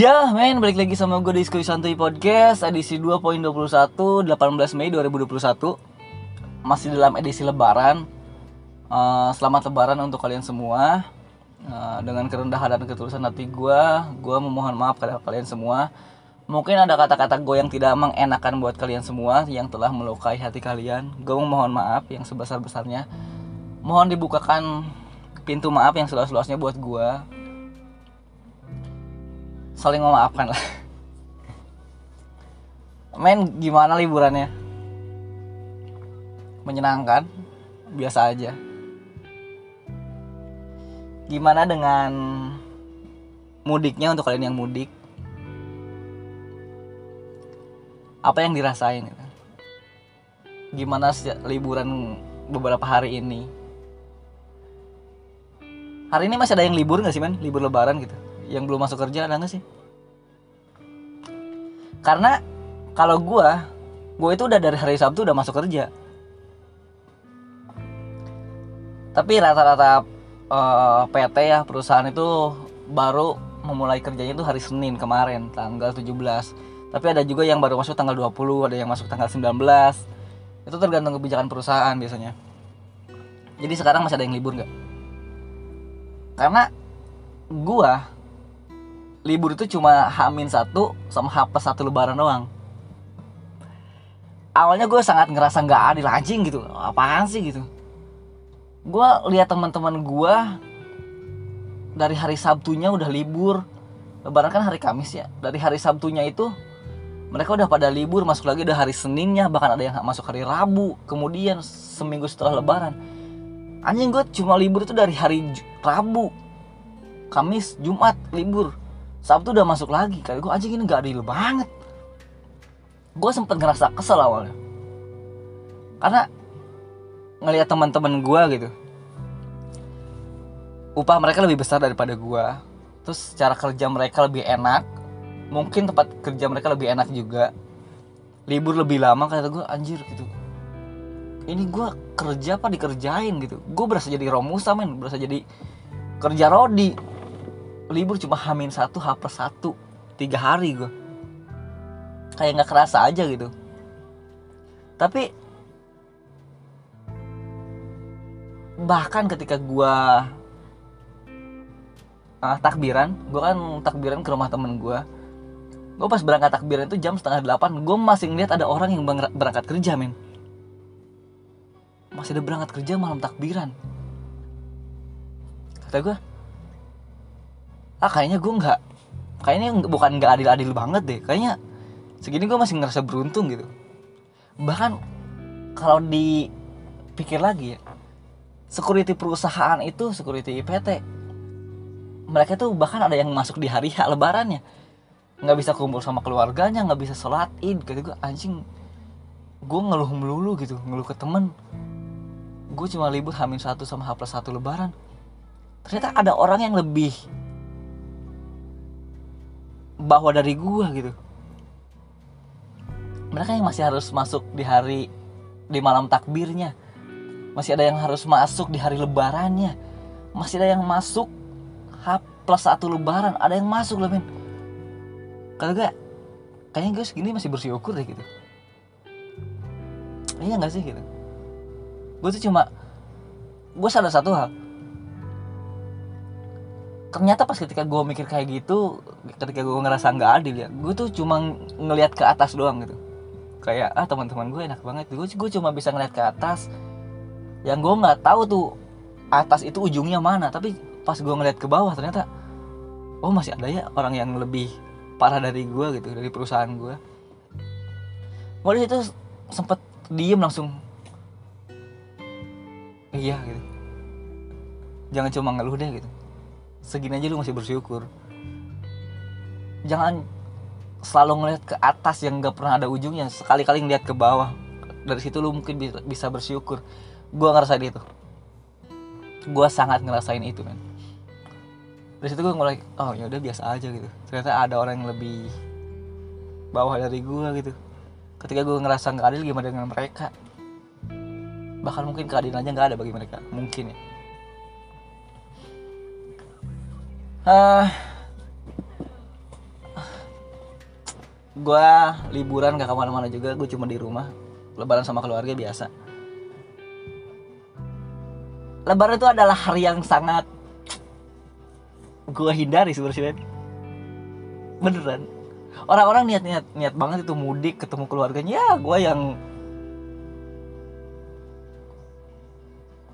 Ya men, balik lagi sama gue di Diskusi Santuy Podcast Edisi 2.21, 18 Mei 2021 Masih dalam edisi lebaran. Uh, Selamat lebaran untuk kalian semua. Uh, Dengan kerendahan dan ketulusan hati gue Gue memohon maaf kepada kalian semua. Mungkin ada kata-kata gue yang tidak mengenakan buat kalian semua Yang telah melukai hati kalian. Gue memohon maaf yang sebesar-besarnya. Mohon dibukakan pintu maaf yang seluas-luasnya buat gue saling memaafkan lah. Men gimana liburannya? Menyenangkan? Biasa aja. Gimana dengan mudiknya untuk kalian yang mudik? Apa yang dirasain gitu? gimana liburan beberapa hari ini? Hari ini masih ada yang libur nggak sih men? Libur lebaran gitu yang belum masuk kerja ada nggak sih? Karena kalau gue gue itu udah dari hari Sabtu udah masuk kerja. Tapi rata-rata uh, eh, PT ya perusahaan itu baru memulai kerjanya itu hari Senin kemarin tanggal 17 tapi ada juga yang baru masuk tanggal 20 ada yang masuk tanggal 19 itu tergantung kebijakan perusahaan biasanya. Jadi sekarang masih ada yang libur nggak? Karena gua libur itu cuma hamin satu sama H satu lebaran doang. Awalnya gue sangat ngerasa nggak adil anjing gitu. Apaan sih gitu. Gue lihat teman-teman gue dari hari Sabtunya udah libur. Lebaran kan hari Kamis ya. Dari hari Sabtunya itu mereka udah pada libur masuk lagi udah hari Seninnya bahkan ada yang masuk hari Rabu kemudian seminggu setelah lebaran. Anjing gue cuma libur itu dari hari Rabu Kamis Jumat libur Sabtu udah masuk lagi kali gue anjing ini gak adil banget. Gue sempet ngerasa kesel awalnya. Karena ngelihat teman-teman gue gitu upah mereka lebih besar daripada gue terus cara kerja mereka lebih enak mungkin tempat kerja mereka lebih enak juga. Libur lebih lama kata gue anjir gitu. Ini gue kerja apa dikerjain gitu. Gue berasa jadi romusa men. Berasa jadi kerja rodi libur cuma hamin satu H plus satu tiga hari gue kayak nggak kerasa aja gitu. Tapi bahkan ketika gue uh, takbiran gue kan takbiran ke rumah temen gue gue pas berangkat takbiran itu jam setengah delapan gue masih ngeliat ada orang yang berangkat kerja men masih ada berangkat kerja malam takbiran. Kata gue ah kayaknya gue nggak kayaknya bukan nggak adil-adil banget deh. Kayaknya segini gue masih ngerasa beruntung gitu. Bahkan kalau dipikir lagi ya security perusahaan itu security PT mereka tuh bahkan ada yang masuk di hari H lebarannya. Nggak bisa kumpul sama keluarganya nggak bisa sholat id gitu. Gue anjing gue ngeluh melulu gitu ngeluh ke temen. Gue cuma libur hamil satu sama H satu lebaran. Ternyata ada orang yang lebih bawah dari gua gitu. Mereka yang masih harus masuk di hari di malam takbirnya. Masih ada yang harus masuk di hari lebarannya. Masih ada yang masuk H plus satu lebaran. Ada yang masuk loh men kalau gak kayaknya gue segini masih bersyukur deh gitu. Iya gak sih gitu? Gue tuh cuma gue sadar satu hal ternyata pas ketika gue mikir kayak gitu ketika gue ngerasa nggak adil ya gue tuh cuma ngelihat ke atas doang gitu. Kayak ah teman-teman gue enak banget. Gue gue cuma bisa ngeliat ke atas. Yang gue nggak tahu tuh atas itu ujungnya mana tapi pas gue ngeliat ke bawah ternyata oh masih ada ya orang yang lebih parah dari gue gitu dari perusahaan gue gue di situ sempet diem langsung. Iya gitu. Jangan cuma ngeluh deh gitu segini aja lu masih bersyukur. Jangan selalu ngeliat ke atas yang gak pernah ada ujungnya. Sekali-kali ngeliat ke bawah. Dari situ lu mungkin bisa bersyukur. Gue ngerasain itu gue sangat ngerasain itu kan dari situ gue mulai oh ya udah biasa aja gitu. Ternyata ada orang yang lebih bawah dari gue gitu. Ketika gue ngerasa nggak adil gimana dengan mereka? Bahkan mungkin keadilannya nggak ada bagi mereka. Mungkin ya uh, gue liburan gak ke mana-mana juga gue cuma di rumah. Lebaran sama keluarga biasa. Lebaran itu adalah hari yang sangat gue hindari sebenarnya. Beneran. Orang-orang niat niat niat banget itu mudik ketemu keluarganya ya gue yang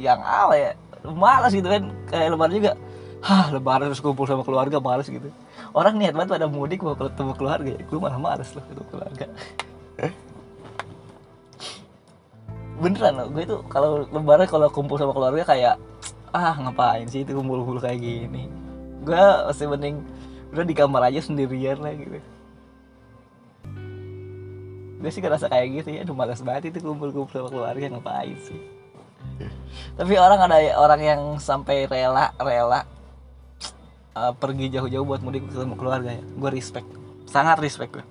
yang apa ya malas gitu kan kayak lebaran juga hah lebaran terus kumpul sama keluarga malas gitu. Orang niat banget pada mudik mau ketemu keluarga ya gue malah malas loh ketemu keluarga. Beneran loh gue itu kalau lebaran kalau kumpul sama keluarga kayak ah ngapain sih itu kumpul-kumpul kayak gini? Gue masih mending udah di kamar aja sendirian lah gitu. Gue sih ngerasa kayak gitu ya aduh malas banget itu kumpul-kumpul sama keluarga ngapain sih? Tapi orang ada orang yang sampai rela rela uh, pergi jauh-jauh buat mudik ketemu keluarga ya. Gue respect. Sangat respect gue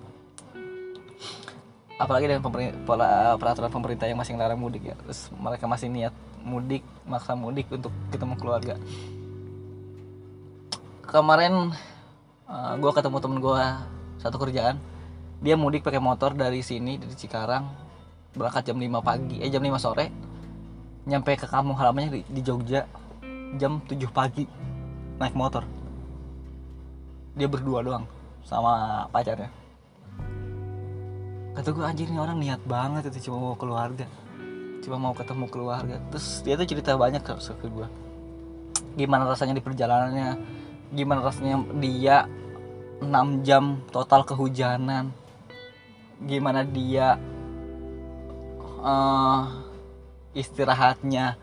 apalagi dengan pola peraturan pemerintah yang masih ngelarang mudik ya. Terus mereka masih niat mudik maksa mudik untuk ketemu keluarga. Kemarin uh, gue ketemu temen gue satu kerjaan. Dia mudik pakai motor dari sini dari Cikarang. Berangkat jam 5 pagi eh jam 5 sore. Nyampe ke kampung halamannya di, di Jogja jam 7 pagi. Naik motor dia berdua doang sama pacarnya. Kata gue anjir nih orang niat banget itu cuma mau keluarga. Cuma mau ketemu keluarga. Terus dia tuh cerita banyak ke, ke gue gimana rasanya di perjalanannya? Gimana rasanya dia 6 jam total kehujanan? Gimana dia uh, istirahatnya?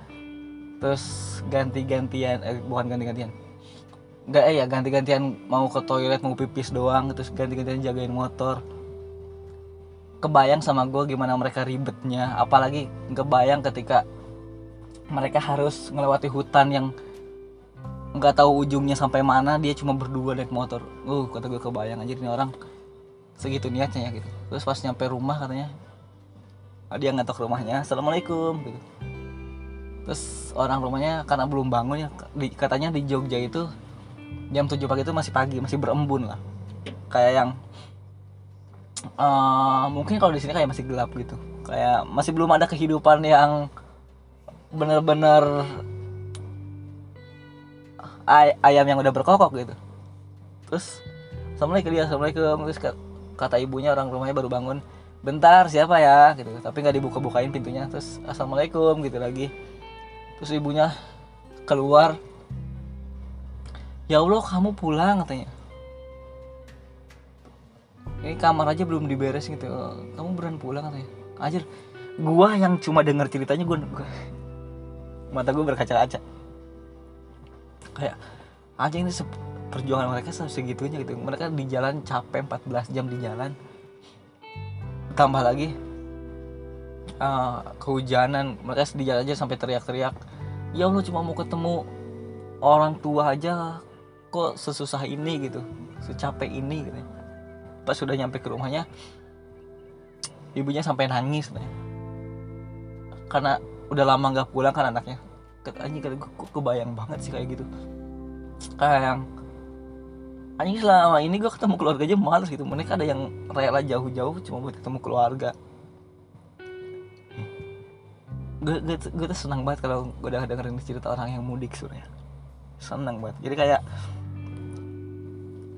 Terus ganti-gantian eh, bukan ganti-gantian nggak eh ya ganti-gantian mau ke toilet mau pipis doang terus ganti-gantian jagain motor. Kebayang sama gue gimana mereka ribetnya. Apalagi kebayang ketika mereka harus melewati hutan yang nggak tahu ujungnya sampai mana dia cuma berdua naik motor. Uh kata gue kebayang aja ini orang segitu niatnya ya gitu. Terus pas nyampe rumah katanya dia ngetok rumahnya assalamualaikum gitu. Terus orang rumahnya karena belum bangun ya katanya di Jogja itu jam 7 pagi itu masih pagi masih berembun lah. Kayak yang uh, mungkin kalau di sini kayak masih gelap gitu. Kayak masih belum ada kehidupan yang bener-bener ay ayam yang udah berkokok gitu. Terus assalamualaikum dia assalamualaikum. Terus kata ibunya orang rumahnya baru bangun bentar siapa ya? Gitu. Tapi nggak dibuka bukain pintunya. Terus assalamualaikum gitu lagi. Terus ibunya keluar ya allah kamu pulang katanya. Ini kamar aja belum diberes gitu. Kamu beran pulang katanya. Ajar gua yang cuma dengar ceritanya gua, gua mata gua berkaca-kaca. Kayak aja ini perjuangan mereka segitunya gitu. Mereka di jalan capek 14 jam di jalan. Tambah lagi uh, kehujanan. Mereka di jalan aja sampai teriak-teriak ya Allah cuma mau ketemu orang tua aja kok sesusah ini? gitu. Secapek ini gitu pas sudah nyampe ke rumahnya ibunya sampai nangis nih karena udah lama nggak pulang kan anaknya. Anjing kali gue kebayang banget sih kayak gitu. Kayak yang anjing selama ini gue ketemu keluarga aja males gitu. Mereka ada yang rela jauh-jauh cuma buat ketemu keluarga. Gue gue, gue tuh senang banget kalau gue udah dengerin cerita orang yang mudik sebenarnya. Senang banget. Jadi kayak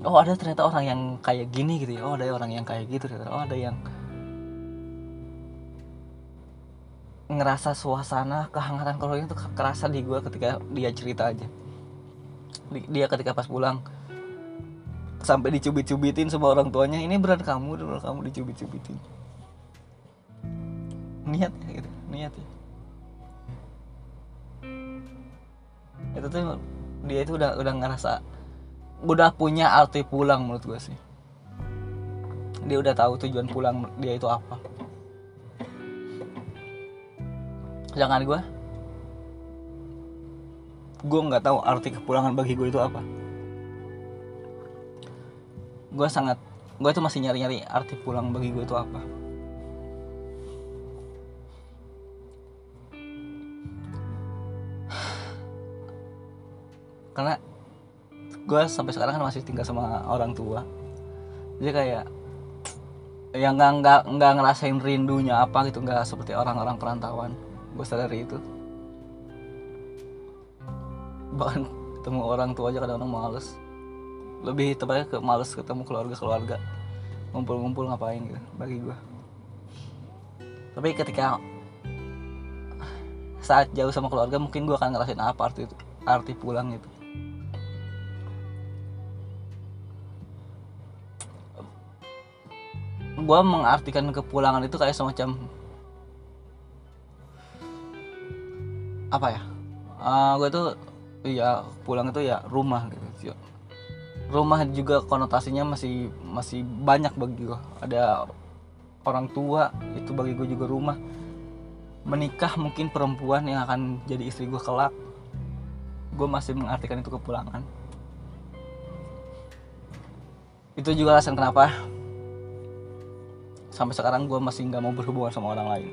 oh ada ternyata orang yang kayak gini gitu ya. Oh ada orang yang kayak gitu ternyata. Oh ada yang ngerasa suasana kehangatan keluarga itu kerasa di gue ketika dia cerita aja. Dia ketika pas pulang sampai dicubit-cubitin sama orang tuanya ini berat kamu dulu kamu dicubit-cubitin. Niat ya gitu. Niat ya. Itu tuh dia itu udah udah ngerasa udah punya arti pulang menurut gue sih. Dia udah tahu tujuan pulang dia itu apa. Jangan gue gue nggak tahu arti kepulangan bagi gue itu apa. Gue sangat gue tuh masih nyari-nyari arti pulang bagi gue itu apa. Karena gue sampai sekarang kan masih tinggal sama orang tua. Jadi kayak yang nggak nggak nggak ngerasain rindunya apa gitu nggak seperti orang-orang perantauan. Gue sadari itu. Bahkan ketemu orang tua aja kadang-kadang males. Lebih tepatnya ke males ketemu keluarga-keluarga. Ngumpul-ngumpul ngapain gitu bagi gue tapi ketika saat jauh sama keluarga mungkin gue akan ngerasain apa arti itu arti pulang itu gue mengartikan kepulangan itu kayak semacam apa ya? Uh, gue tuh ya pulang itu ya rumah gitu rumah juga konotasinya masih masih banyak bagi gue ada orang tua itu bagi gue juga rumah. Menikah mungkin perempuan yang akan jadi istri gue kelak. Gue masih mengartikan itu kepulangan. Itu juga alasan kenapa sampai sekarang gue masih nggak mau berhubungan sama orang lain.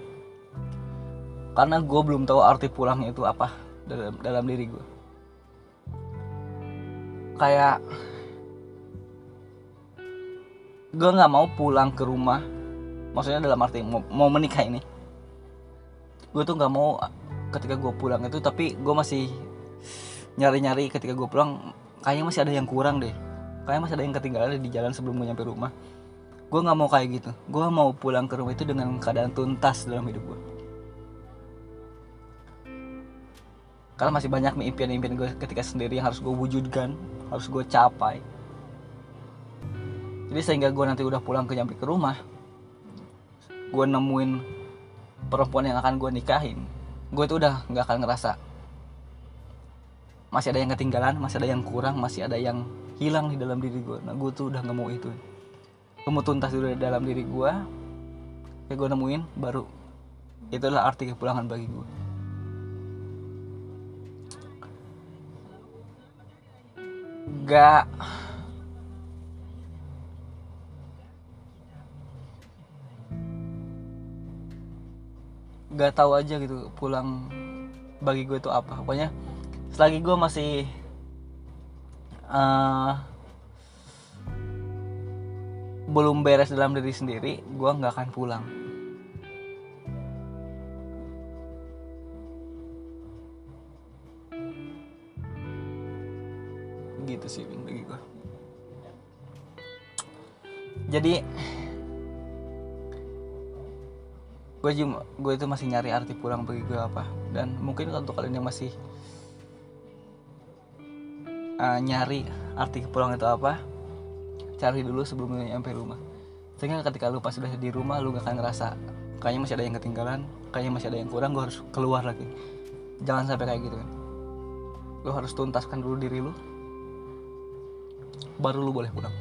Karena gue belum tahu arti pulang itu apa dalam dalam diri gue kayak gue nggak mau pulang ke rumah maksudnya dalam arti mau, mau menikah ini. Gue tuh nggak mau ketika gue pulang itu tapi gue masih nyari-nyari ketika gue pulang kayaknya masih ada yang kurang deh. Kayaknya masih ada yang ketinggalan di jalan sebelum gue nyampe rumah gue nggak mau kayak gitu. Gue mau pulang ke rumah itu dengan keadaan tuntas dalam hidup gue karena masih banyak impian-impian gue ketika sendiri yang harus gue wujudkan harus gue capai. Jadi sehingga gue nanti udah pulang ke nyampe ke rumah gue nemuin perempuan yang akan gue nikahin gue tuh udah nggak akan ngerasa masih ada yang ketinggalan masih ada yang kurang masih ada yang hilang di dalam diri gue nah gue tuh udah nggak mau itu gue mau tuntas dulu dalam diri gue kayak gue nemuin baru. Itulah arti kepulangan bagi gue gak gak tahu aja gitu pulang bagi gue itu apa. Pokoknya selagi gue masih uh, belum beres dalam diri sendiri gue nggak akan pulang. Gitu sih bagi gue jadi gue cuma gue itu masih nyari arti pulang bagi gue apa. Dan mungkin untuk kalian yang masih uh, nyari arti pulang itu apa cari dulu sebelum nyampe rumah. Sehingga ketika lu pas sudah di rumah lu gak akan ngerasa kayaknya masih ada yang ketinggalan kayaknya masih ada yang kurang gue harus keluar lagi. Jangan sampai kayak gitu kan. Lu harus tuntaskan dulu diri lu baru lu boleh pulang.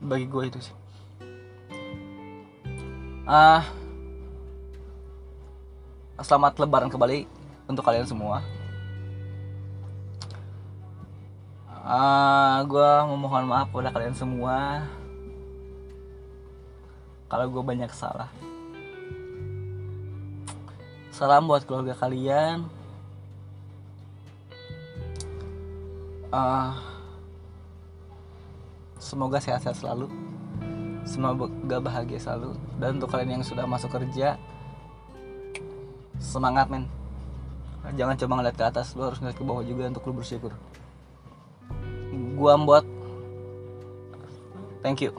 Bagi gue itu sih. Ah selamat lebaran kembali untuk kalian semua uh, gue memohon maaf pada kalian semua. Kalau gue banyak salah. Salam buat keluarga kalian. Uh, semoga sehat-sehat selalu. Semoga bahagia selalu. Dan untuk kalian yang sudah masuk kerja semangat men. Jangan coba ngeliat ke atas lu harus ngeliat ke bawah juga untuk lu bersyukur gua buat thank you